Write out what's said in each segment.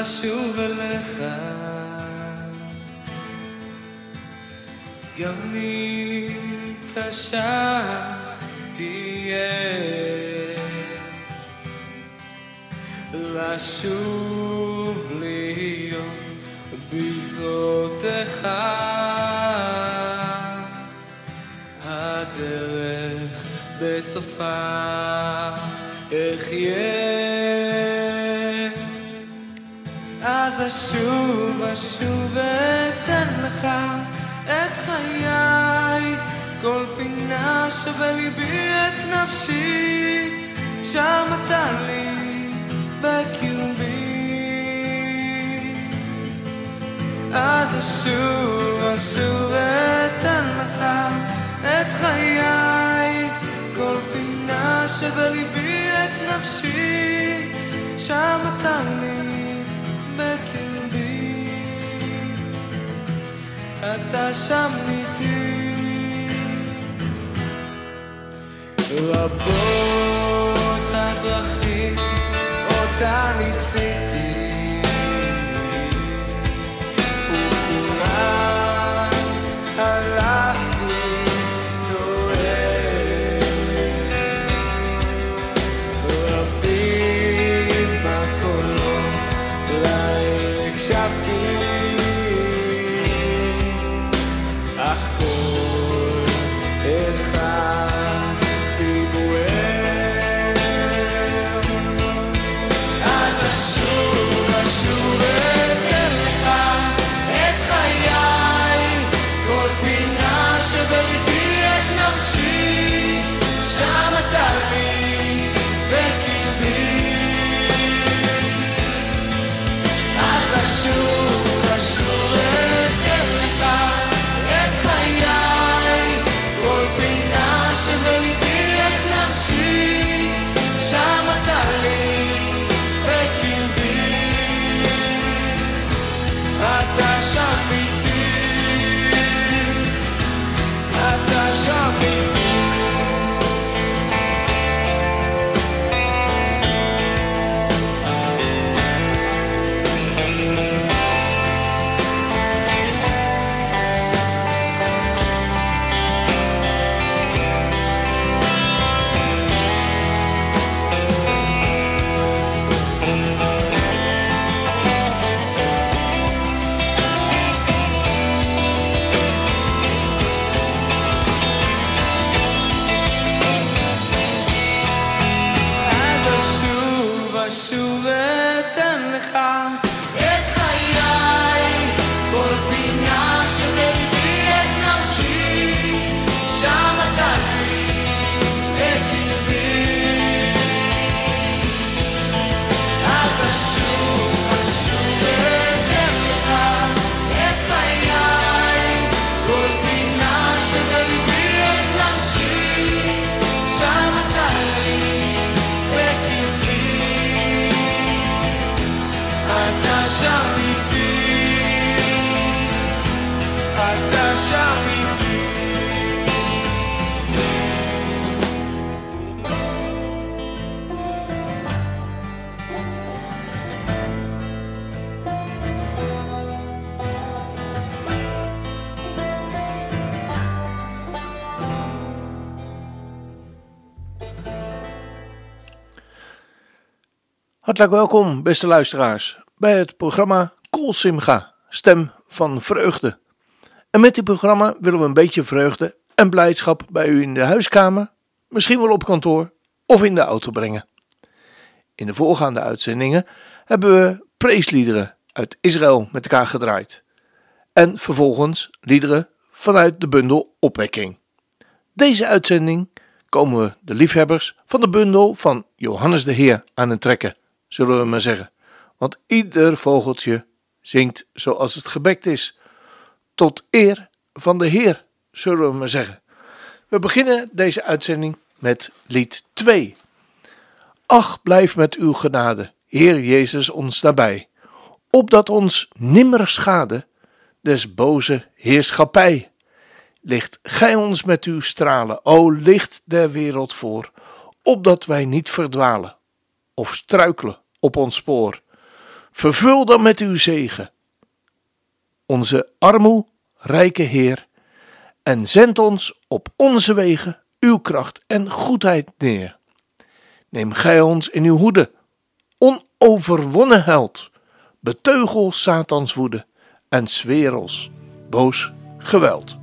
לשוב אליך. גם אם קשה תהיה. לשוב להיות בזרותיך הדרך בסופה אחיה אשוב אשוב ואתן לך את חיי. כל פינה שבליבי את נפשי שם אתה לי בקרבי אז אשוב אשוב ואתן לך את חיי. כל פינה שבליבי את נפשי שם אתה לי אתה שם איתי. רבות הדרכים אותה ניסיתי Hartelijk welkom, beste luisteraars, bij het programma Kool Simga, Stem van Vreugde. En met dit programma willen we een beetje vreugde en blijdschap bij u in de huiskamer, misschien wel op kantoor of in de auto brengen. In de voorgaande uitzendingen hebben we preesliederen uit Israël met elkaar gedraaid. En vervolgens liederen vanuit de bundel Opwekking. Deze uitzending komen we de liefhebbers van de bundel van Johannes de Heer aan het trekken, zullen we maar zeggen. Want ieder vogeltje zingt zoals het gebekt is. Tot eer van de Heer, zullen we maar zeggen. We beginnen deze uitzending met lied 2. Ach, blijf met uw genade, Heer Jezus ons nabij, opdat ons nimmer schade des boze heerschappij. Licht gij ons met uw stralen, o licht der wereld voor, opdat wij niet verdwalen of struikelen op ons spoor. Vervul dan met uw zegen onze armoe, rijke Heer, en zend ons op onze wegen uw kracht en goedheid neer. Neem gij ons in uw hoede, onoverwonnen held, beteugel Satans woede en swerels boos geweld.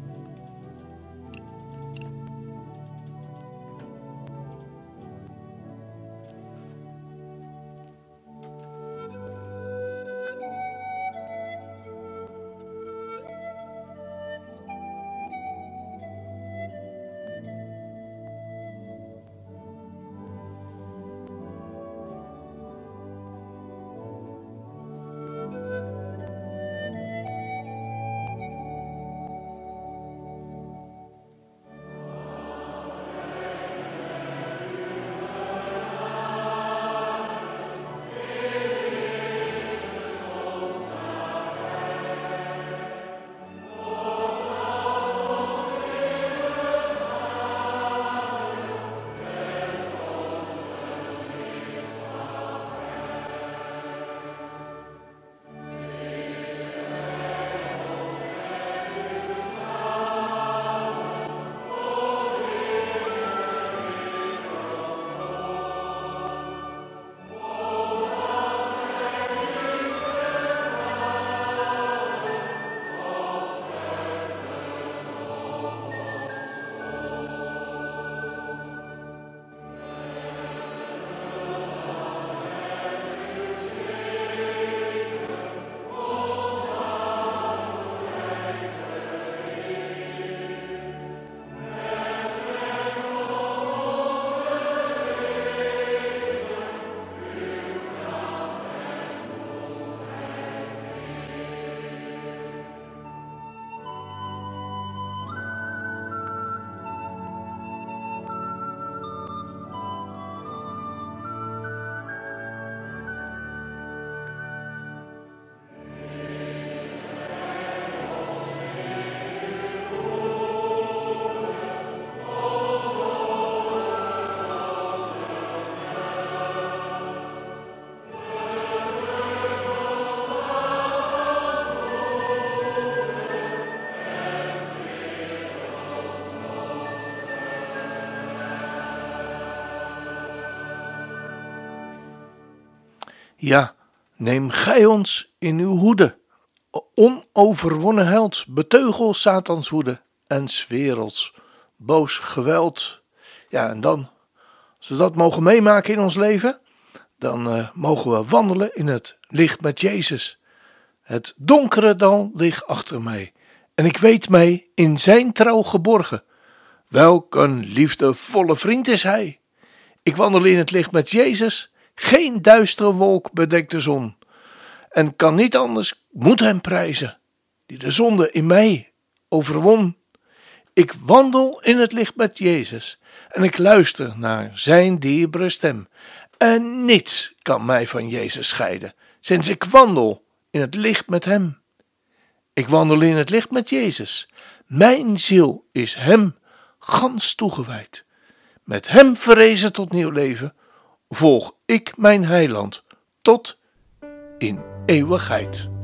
Ja, neem gij ons in uw hoede. Onoverwonnen held, beteugel Satans woede en werelds boos geweld. Ja, en dan, als we dat mogen meemaken in ons leven, dan uh, mogen we wandelen in het licht met Jezus. Het donkere dal ligt achter mij en ik weet mij in zijn trouw geborgen. Welk een liefdevolle vriend is hij. Ik wandel in het licht met Jezus geen duistere wolk bedekt de zon. En kan niet anders, moet hem prijzen, die de zonde in mij overwon. Ik wandel in het licht met Jezus en ik luister naar zijn dierbare stem. En niets kan mij van Jezus scheiden, sinds ik wandel in het licht met hem. Ik wandel in het licht met Jezus. Mijn ziel is hem gans toegewijd. Met hem verrezen tot nieuw leven volg ik mijn heiland tot in eeuwigheid.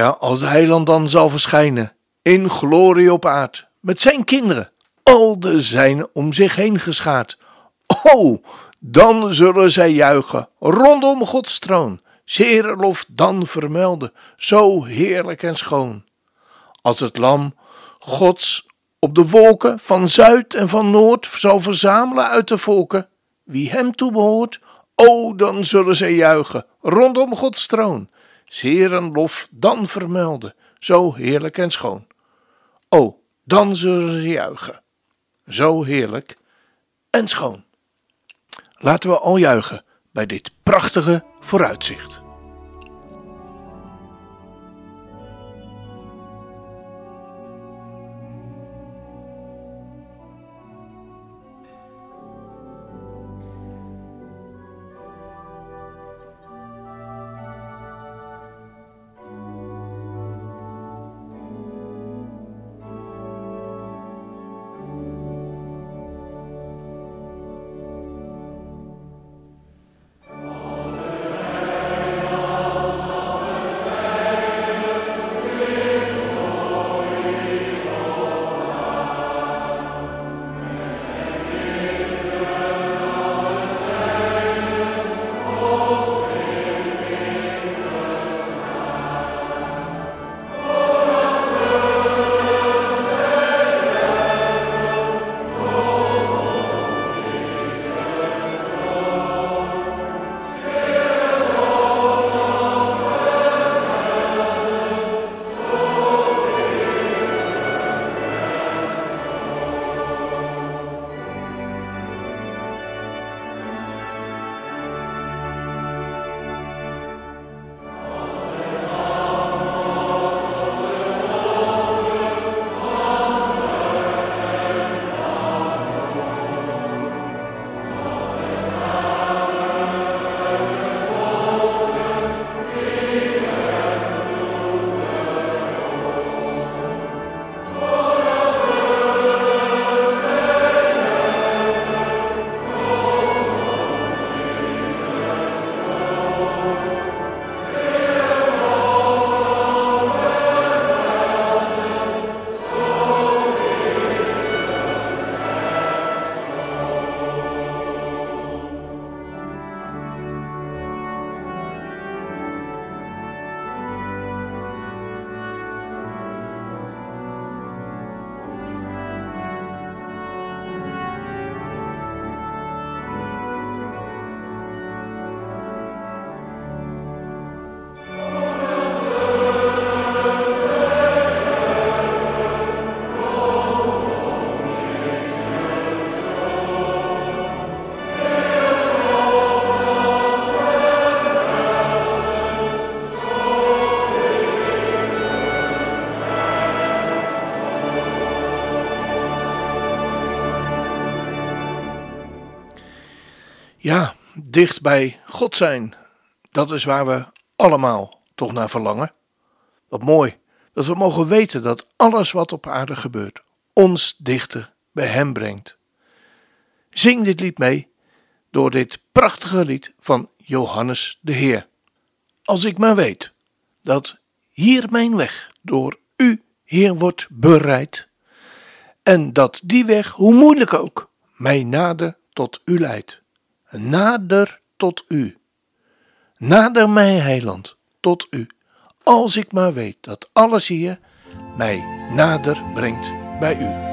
Ja, als de heiland dan zal verschijnen, in glorie op aard, met zijn kinderen, al de zijnen om zich heen geschaard. Oh, dan zullen zij juichen rondom Gods troon, zeer lof dan vermelden, zo heerlijk en schoon. Als het lam Gods op de wolken van zuid en van noord zal verzamelen uit de volken, wie hem toebehoort, o, dan zullen zij juichen rondom Gods troon, zeer en lof dan vermelden, zo heerlijk en schoon. O, dan zullen ze juichen, zo heerlijk en schoon. Laten we al juichen bij dit prachtige vooruitzicht. Dicht bij God zijn. Dat is waar we allemaal toch naar verlangen. Wat mooi dat we mogen weten dat alles wat op aarde gebeurt ons dichter bij Hem brengt. Zing dit lied mee door dit prachtige lied van Johannes de Heer. Als ik maar weet dat hier mijn weg door U, Heer, wordt bereid en dat die weg, hoe moeilijk ook, mij nader tot U leidt nader tot u. Nader mij, heiland, tot u, als ik maar weet dat alles hier mij nader brengt bij u.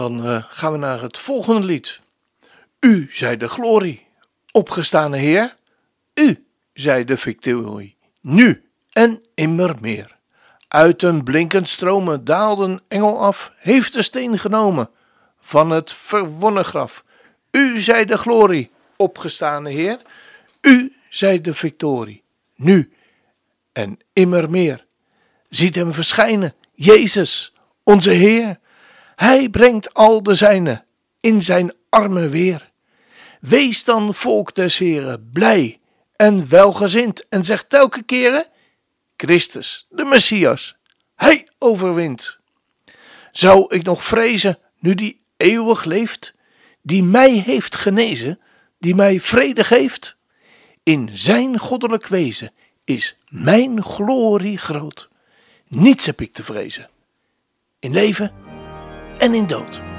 dan uh, gaan we naar het volgende lied. U zij de glorie, opgestane Heer. U zij de victorie, nu en immer meer. Uit een blinkend stromen daalde een engel af, heeft de steen genomen van het verwonnen graf. U zij de glorie, opgestane Heer. U zij de victorie, nu en immer meer. Ziet hem verschijnen, Jezus, onze Heer. Hij brengt al de zijnen in zijn armen weer. Wees dan, volk des Heren, blij en welgezind en zeg telke keren: Christus, de Messias, hij overwint. Zou ik nog vrezen, nu die eeuwig leeft, die mij heeft genezen, die mij vrede geeft? In zijn goddelijk wezen is mijn glorie groot. Niets heb ik te vrezen. In leven en in dood.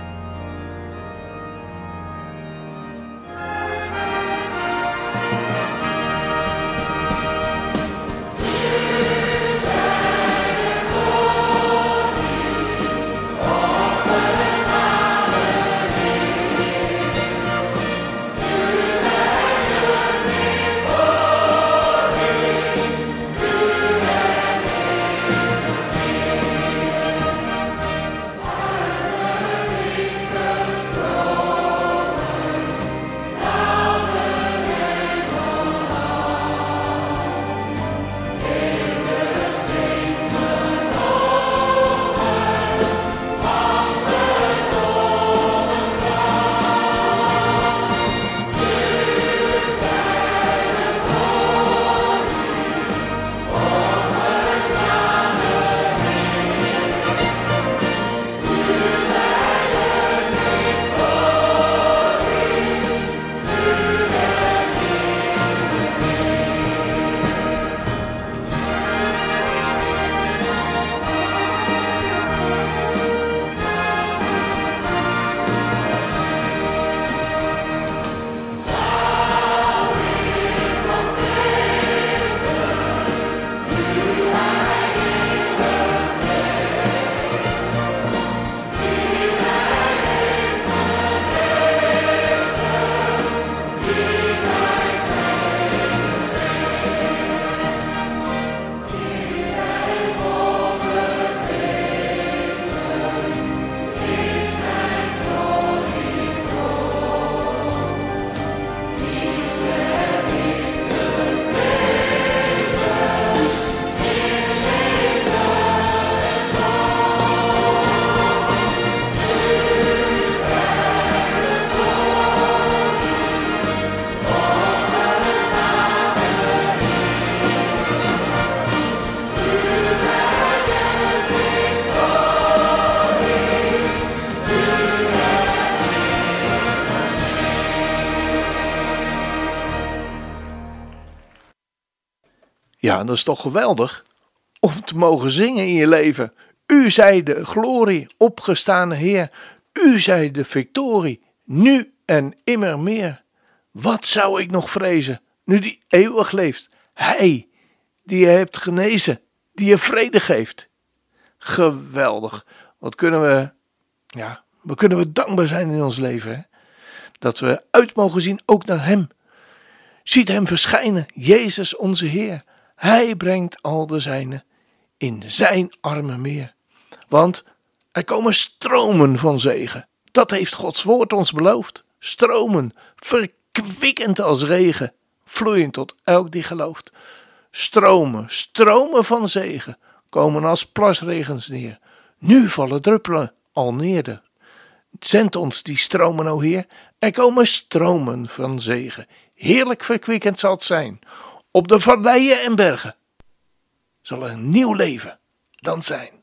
Dat is toch geweldig om te mogen zingen in je leven. U zij de glorie, opgestane Heer. U zij de victorie, nu en immer meer. Wat zou ik nog vrezen, nu die eeuwig leeft? Hij, die je hebt genezen, die je vrede geeft. Geweldig. Wat kunnen we, ja, wat kunnen we dankbaar zijn in ons leven? Dat we uit mogen zien ook naar Hem. Ziet Hem verschijnen, Jezus onze Heer. Hij brengt al de zijnen in zijn armen meer. Want er komen stromen van zegen. Dat heeft Gods woord ons beloofd. Stromen, verkwikkend als regen, vloeiend tot elk die gelooft. Stromen, stromen van zegen, komen als plasregens neer. Nu vallen druppelen al neer. Zend ons die stromen, o Heer. Er komen stromen van zegen. Heerlijk verkwikkend zal het zijn op de valleien en bergen zal een nieuw leven dan zijn.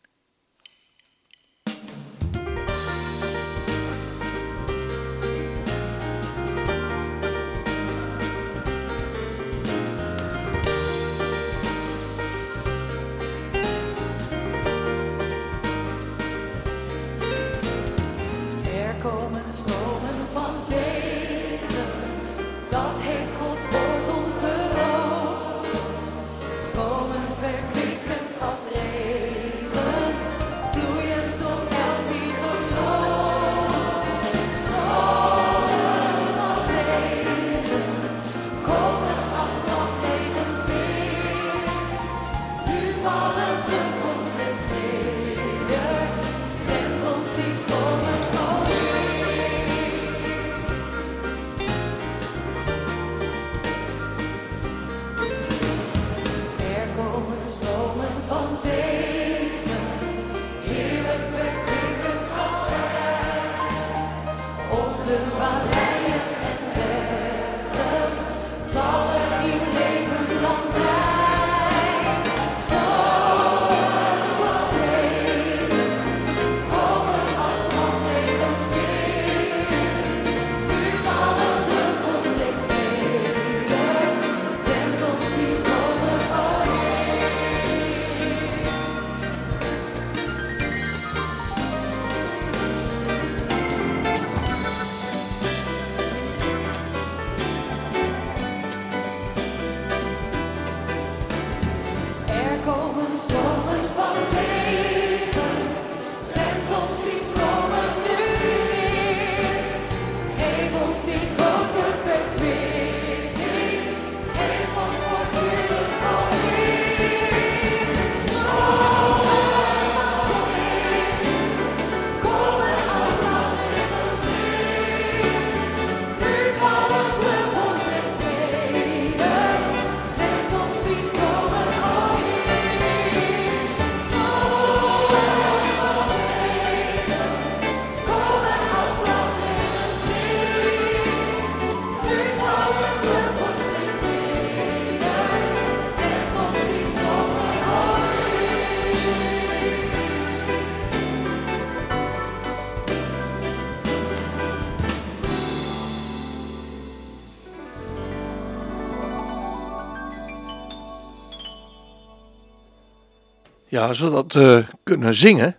Ja, als we dat uh, kunnen zingen,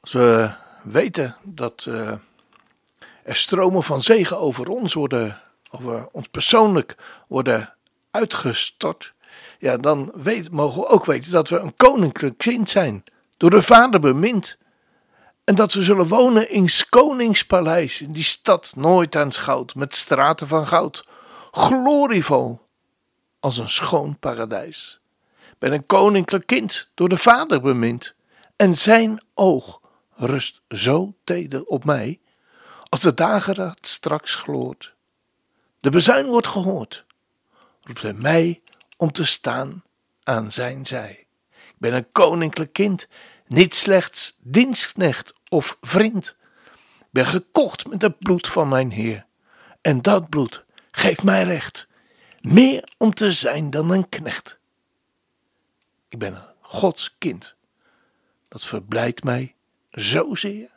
als we weten dat uh, er stromen van zegen over ons worden, over ons persoonlijk worden uitgestort, ja, dan mogen we ook weten dat we een koninklijk kind zijn, door de Vader bemind. En dat we zullen wonen in Koningspaleis, in die stad nooit aan goud, met straten van goud, glorievol als een schoon paradijs ben een koninklijk kind, door de Vader bemind. En zijn oog rust zo teder op mij, als de dageraad straks gloort. De bezuin wordt gehoord, roept hij mij om te staan aan zijn zij. Ik ben een koninklijk kind, niet slechts dienstknecht of vriend. Ik ben gekocht met het bloed van mijn Heer. En dat bloed geeft mij recht, meer om te zijn dan een knecht. Ik ben een Gods kind. Dat verblijdt mij zozeer.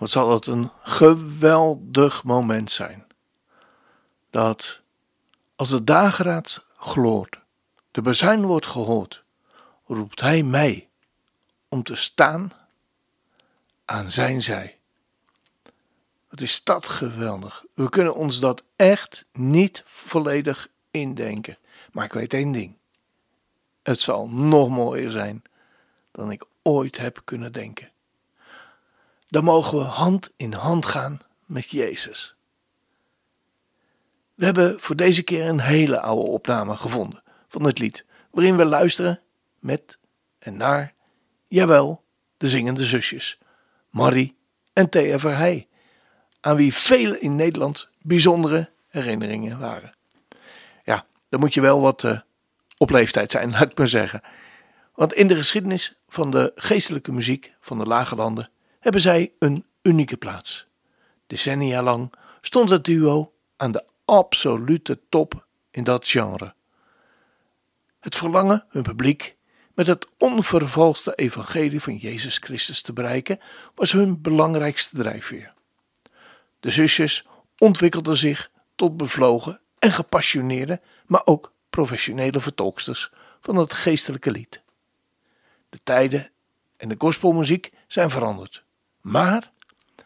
Wat zal dat een geweldig moment zijn. Dat als de dageraad gloort, de bezuin wordt gehoord, roept hij mij om te staan aan zijn zij. Wat is dat geweldig. We kunnen ons dat echt niet volledig indenken. Maar ik weet één ding. Het zal nog mooier zijn dan ik ooit heb kunnen denken. Dan mogen we hand in hand gaan met Jezus. We hebben voor deze keer een hele oude opname gevonden van het lied, waarin we luisteren met en naar, jawel, de zingende zusjes, Marie en Thea Verheij, aan wie velen in Nederland bijzondere herinneringen waren. Ja, dan moet je wel wat uh, op leeftijd zijn, laat ik maar zeggen. Want in de geschiedenis van de geestelijke muziek van de Lage Landen hebben zij een unieke plaats. Decennia lang stond het duo aan de absolute top in dat genre. Het verlangen hun publiek met het onvervalste evangelie van Jezus Christus te bereiken was hun belangrijkste drijfveer. De zusjes ontwikkelden zich tot bevlogen en gepassioneerde, maar ook professionele vertolksters van het geestelijke lied. De tijden en de gospelmuziek zijn veranderd, maar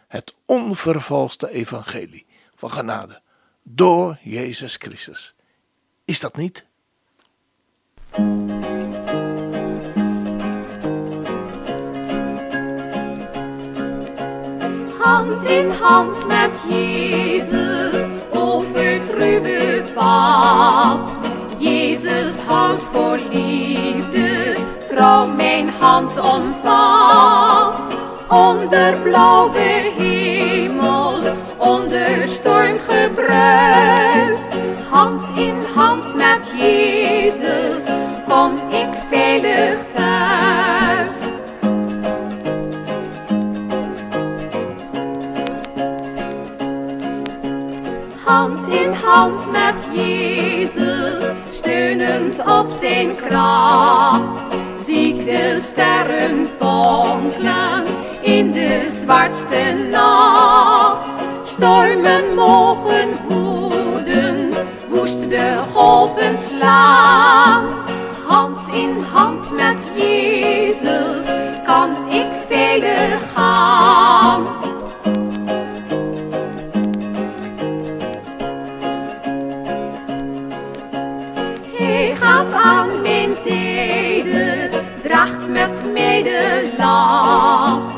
het onvervalste evangelie van genade door Jezus Christus. Is dat niet? Hand in hand met Jezus over het ruwe pad. Jezus houdt voor liefde, trouw mijn hand omvat. Onder blauwe hemel, onder stormgebruis. Hand in hand met Jezus, kom ik veilig thuis. Hand in hand met Jezus, steunend op zijn kracht. Zie ik de sterren fonkelen in de zwartste nacht. Stormen mogen woeden, woest de golven slaan. Hand in hand met Jezus kan ik veilig gaan. Hij gaat aan mijn zijde, draagt met mij de last.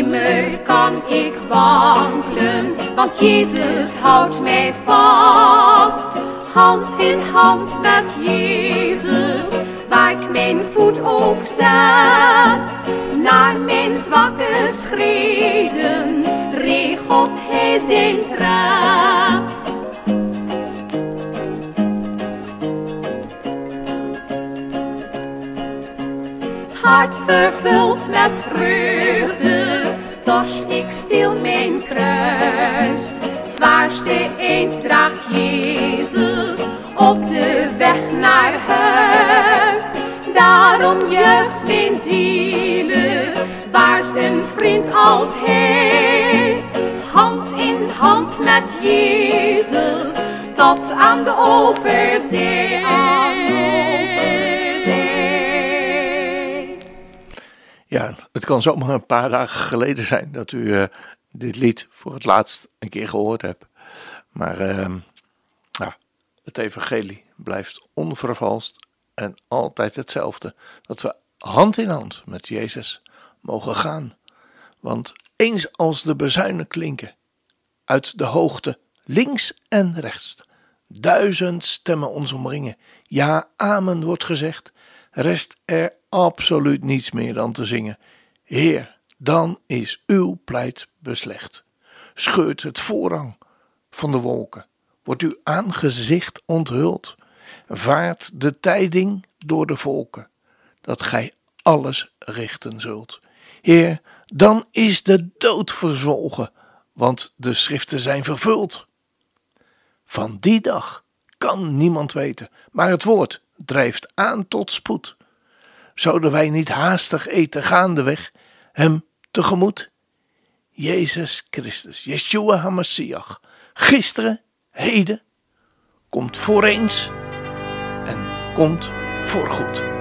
Nimmer kan ik wankelen, want Jezus houdt mij vast. Hand in hand met Jezus, waar ik mijn voet ook zet. Naar mijn zwakke schreden, regelt Hij zijn. Het hart vervuld met vreugde, tors ik stil mijn kruis. Het zwaarste eind draagt Jezus op de weg naar huis. Daarom juicht mijn zielen, waar is een vriend als hij? Hand in hand met Jezus, tot aan de overzee. Ja, het kan zomaar een paar dagen geleden zijn dat u uh, dit lied voor het laatst een keer gehoord hebt. Maar uh, nou, het evangelie blijft onvervalst en altijd hetzelfde. Dat we hand in hand met Jezus mogen gaan. Want eens als de bezuinen klinken, uit de hoogte, links en rechts, duizend stemmen ons omringen, ja, amen wordt gezegd, rest er absoluut niets meer dan te zingen. Heer, dan is uw pleit beslecht. Scheurt het voorrang van de wolken, wordt uw aangezicht onthuld, vaart de tijding door de volken, dat gij alles richten zult. Heer, dan is de dood verzwolgen, want de schriften zijn vervuld. Van die dag kan niemand weten, maar het woord drijft aan tot spoed. Zouden wij niet haastig eten gaandeweg hem tegemoet? Jezus Christus, Yeshua HaMashiach, gisteren, heden, komt voor eens en komt voor goed.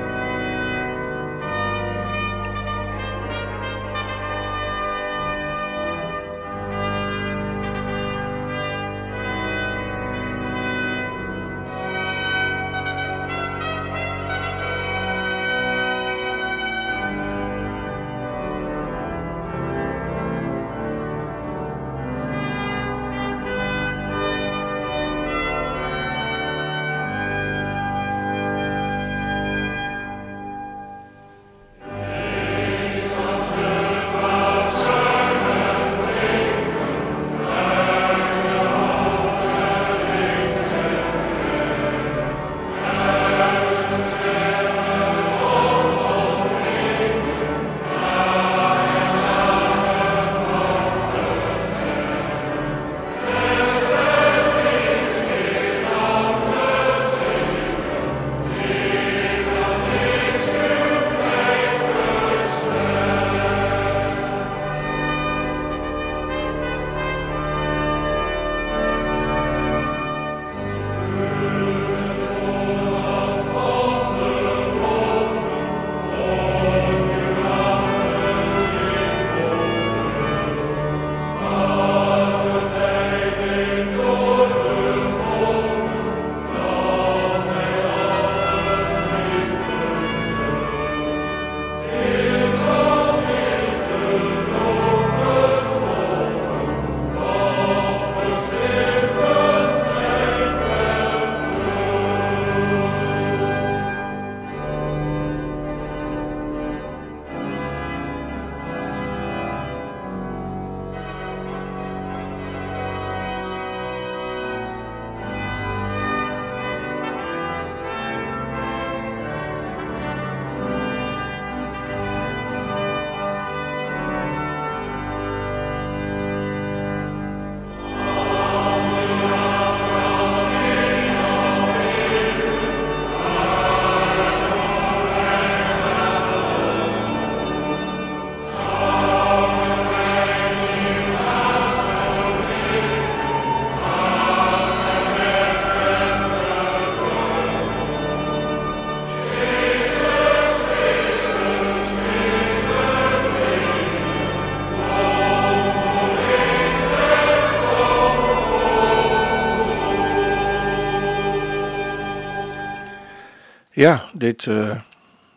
Dit uh,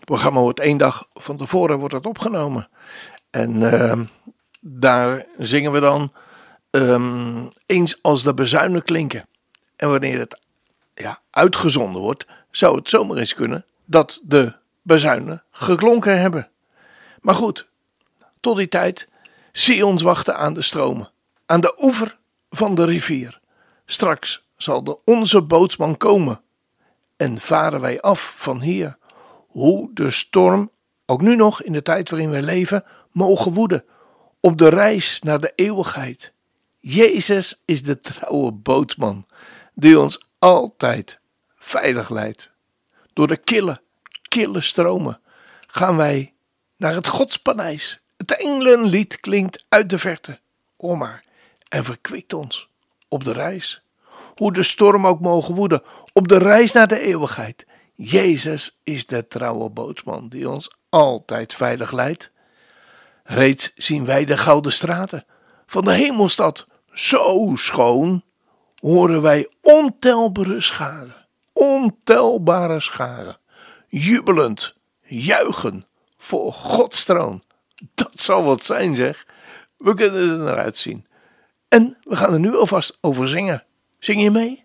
programma wordt één dag van tevoren wordt het opgenomen. En uh, daar zingen we dan um, eens als de bezuinen klinken. En wanneer het ja, uitgezonden wordt, zou het zomaar eens kunnen dat de bezuinen geklonken hebben. Maar goed, tot die tijd, zie ons wachten aan de stromen, aan de oever van de rivier. Straks zal de onze bootsman komen en varen wij af van hier. Hoe de storm, ook nu nog in de tijd waarin wij leven, mogen woeden. Op de reis naar de eeuwigheid. Jezus is de trouwe bootman die ons altijd veilig leidt. Door de kille, kille stromen gaan wij naar het Godspaleis. Het engelenlied klinkt uit de verte. Hoor maar, en verkwikt ons op de reis hoe de storm ook mogen woeden, op de reis naar de eeuwigheid. Jezus is de trouwe bootsman die ons altijd veilig leidt. Reeds zien wij de gouden straten van de hemelstad zo schoon, horen wij ontelbare scharen, ontelbare scharen, jubelend, juichen voor Gods troon. Dat zal wat zijn, zeg. We kunnen er naar uitzien. En we gaan er nu alvast over zingen. Zing je mee?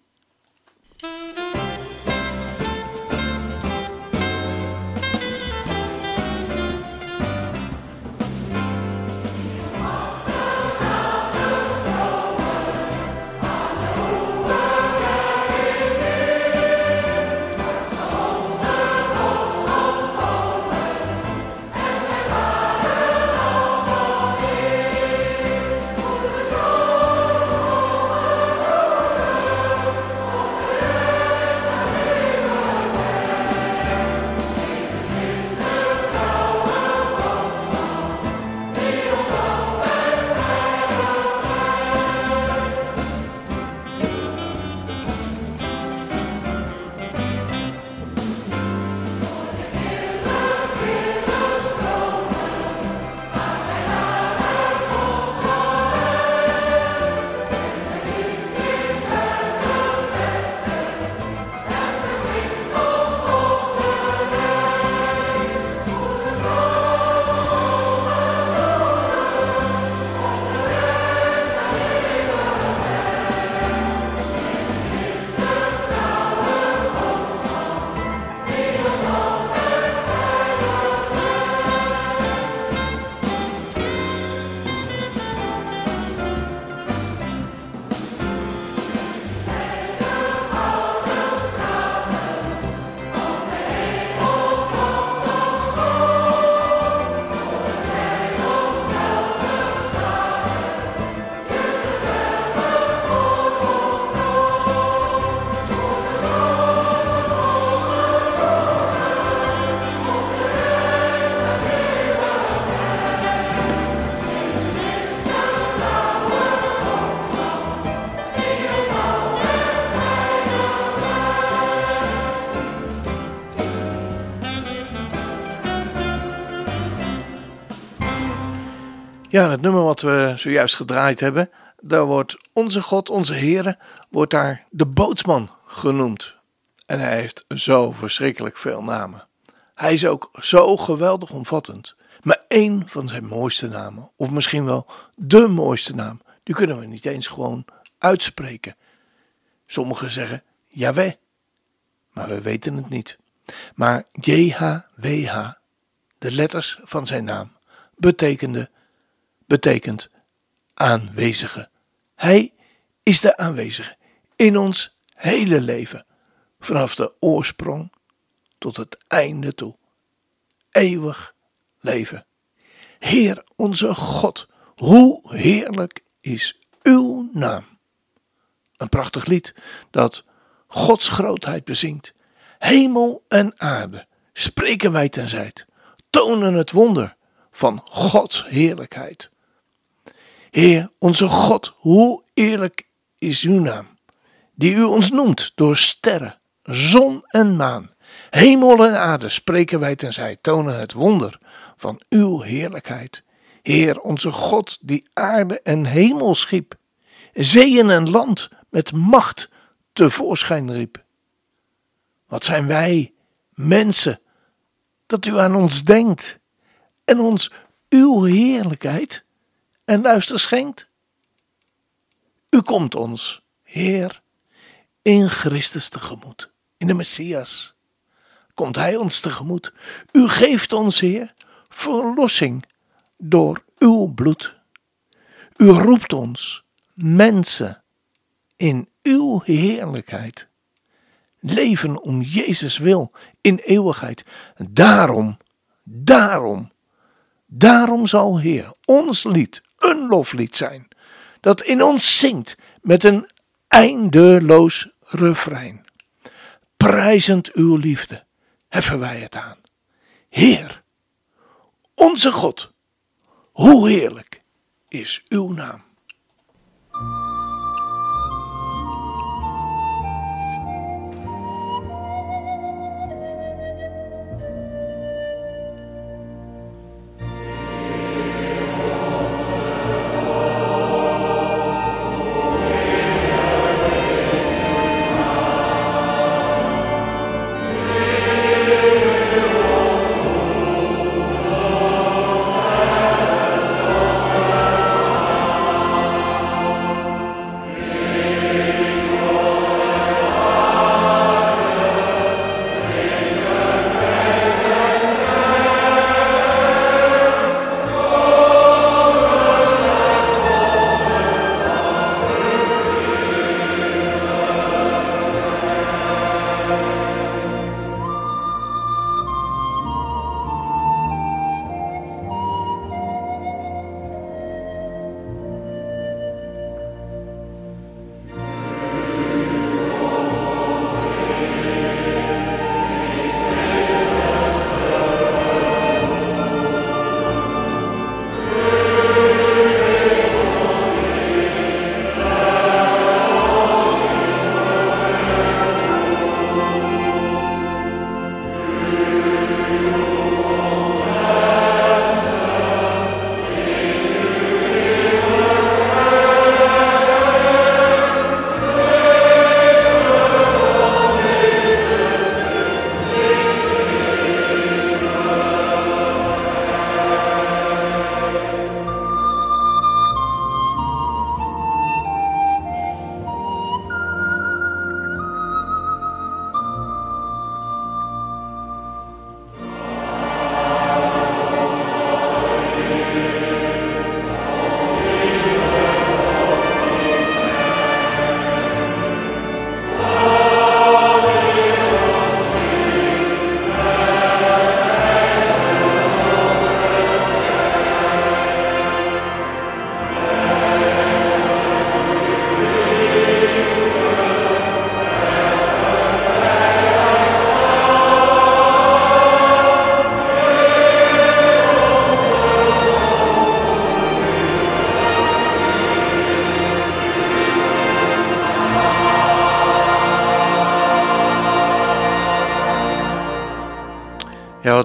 Ja, het nummer wat we zojuist gedraaid hebben, daar wordt onze God, onze Heere, wordt daar de bootsman genoemd. En hij heeft zo verschrikkelijk veel namen. Hij is ook zo geweldig omvattend. Maar één van zijn mooiste namen, of misschien wel de mooiste naam, die kunnen we niet eens gewoon uitspreken. Sommigen zeggen Yahweh, maar we weten het niet. Maar JHWH, de letters van zijn naam, betekende, betekent aanwezige. Hij is de aanwezige in ons hele leven, vanaf de oorsprong tot het einde toe. Eeuwig leven. Heer onze God, hoe heerlijk is uw naam. Een prachtig lied dat Gods grootheid bezingt. Hemel en aarde spreken wij ten tonen het wonder van Gods heerlijkheid. Heer, onze God, hoe eerlijk is uw naam, die u ons noemt door sterren, zon en maan. Hemel en aarde spreken wij ten zij, tonen het wonder van uw heerlijkheid. Heer, onze God, die aarde en hemel schiep, zeeën en land met macht tevoorschijn riep. Wat zijn wij, mensen, dat u aan ons denkt en ons uw heerlijkheid en luister schenkt? U komt ons, Heer, in Christus tegemoet, in de Messias. Komt Hij ons tegemoet. U geeft ons, Heer, verlossing door uw bloed. U roept ons, mensen, in uw heerlijkheid. Leven om Jezus wil in eeuwigheid. Daarom, daarom, daarom zal Heer ons lied een loflied zijn, dat in ons zingt met een eindeloos refrein. Prijzend uw liefde heffen wij het aan. Heer, onze God, hoe heerlijk is uw naam.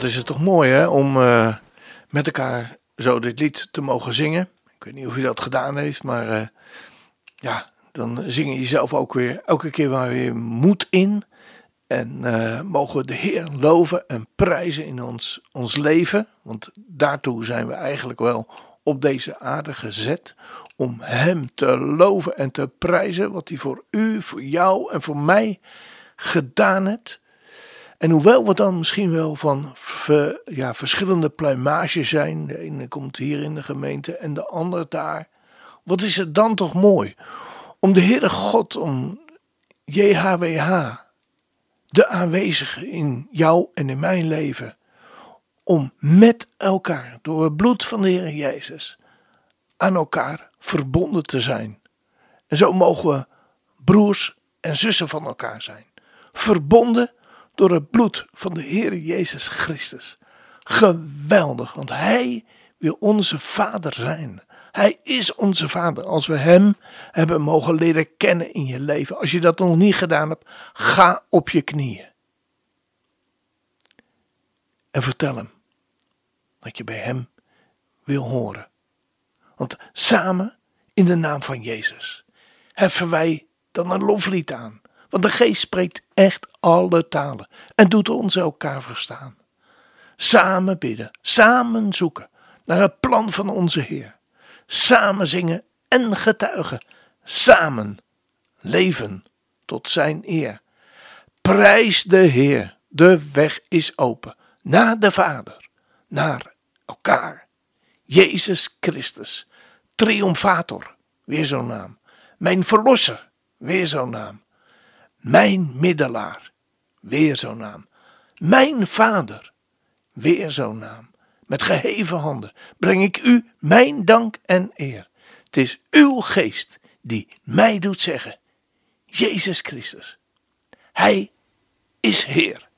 Is het toch mooi hè, om uh, met elkaar zo dit lied te mogen zingen. Ik weet niet of hij dat gedaan heeft, maar eh, ja, dan zing je jezelf ook weer elke keer waar weer moed in. En eh, mogen we de Heer loven en prijzen in ons, ons leven. Want daartoe zijn we eigenlijk wel op deze aarde gezet. Om Hem te loven en te prijzen. Wat Hij voor u, voor jou en voor mij gedaan heeft. En hoewel we dan misschien wel van ja, verschillende pluimages zijn. De ene komt hier in de gemeente en de ander daar. Wat is het dan toch mooi om de Heere God, om JHWH de aanwezige in jou en in mijn leven. Om met elkaar, door het bloed van de Heer Jezus, aan elkaar verbonden te zijn. En zo mogen we broers en zussen van elkaar zijn. Verbonden door het bloed van de Heer Jezus Christus. Geweldig, want Hij wil onze Vader zijn. Hij is onze Vader. Als we Hem hebben mogen leren kennen in je leven. Als je dat nog niet gedaan hebt, ga op je knieën. En vertel Hem dat je bij Hem wil horen. Want samen in de naam van Jezus heffen wij dan een loflied aan. Want de Geest spreekt echt alle talen en doet ons elkaar verstaan. Samen bidden, samen zoeken naar het plan van onze Heer samen zingen en getuigen, samen leven tot zijn eer. Prijs de Heer, de weg is open naar de Vader, naar elkaar. Jezus Christus, triomfator, weer zo'n naam. Mijn verlosser, weer zo'n naam. Mijn middelaar, weer zo'n naam. Mijn vader, weer zo'n naam. Met geheven handen breng ik u mijn dank en eer. Het is uw geest die mij doet zeggen: Jezus Christus, Hij is Heer.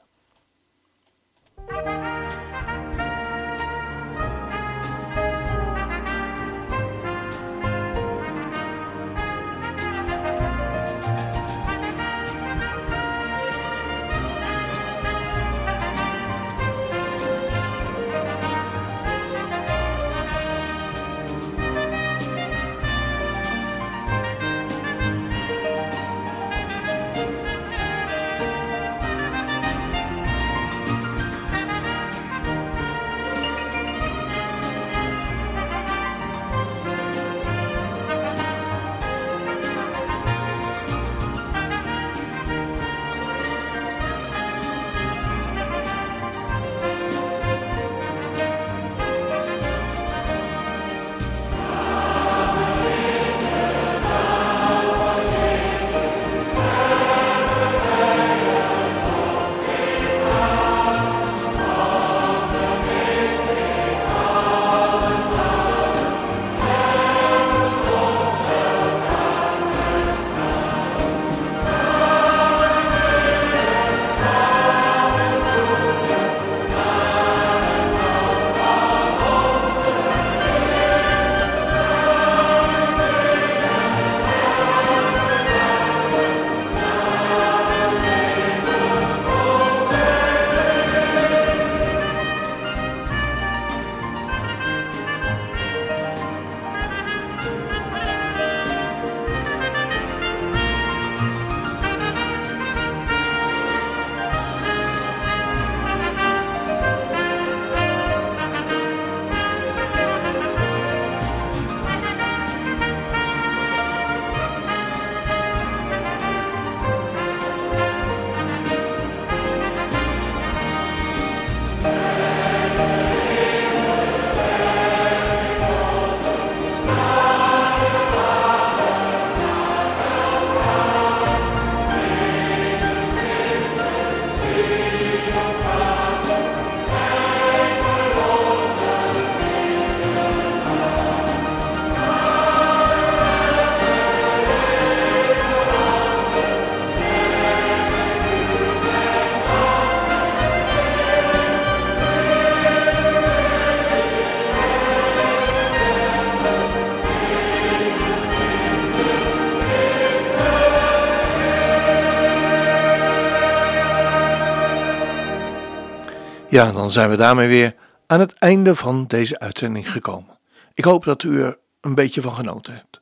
Ja, dan zijn we daarmee weer aan het einde van deze uitzending gekomen. Ik hoop dat u er een beetje van genoten hebt.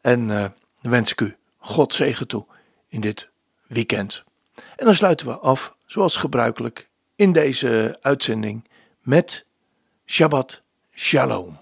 En uh, wens ik u God zegen toe in dit weekend. En dan sluiten we af, zoals gebruikelijk, in deze uitzending met Shabbat Shalom.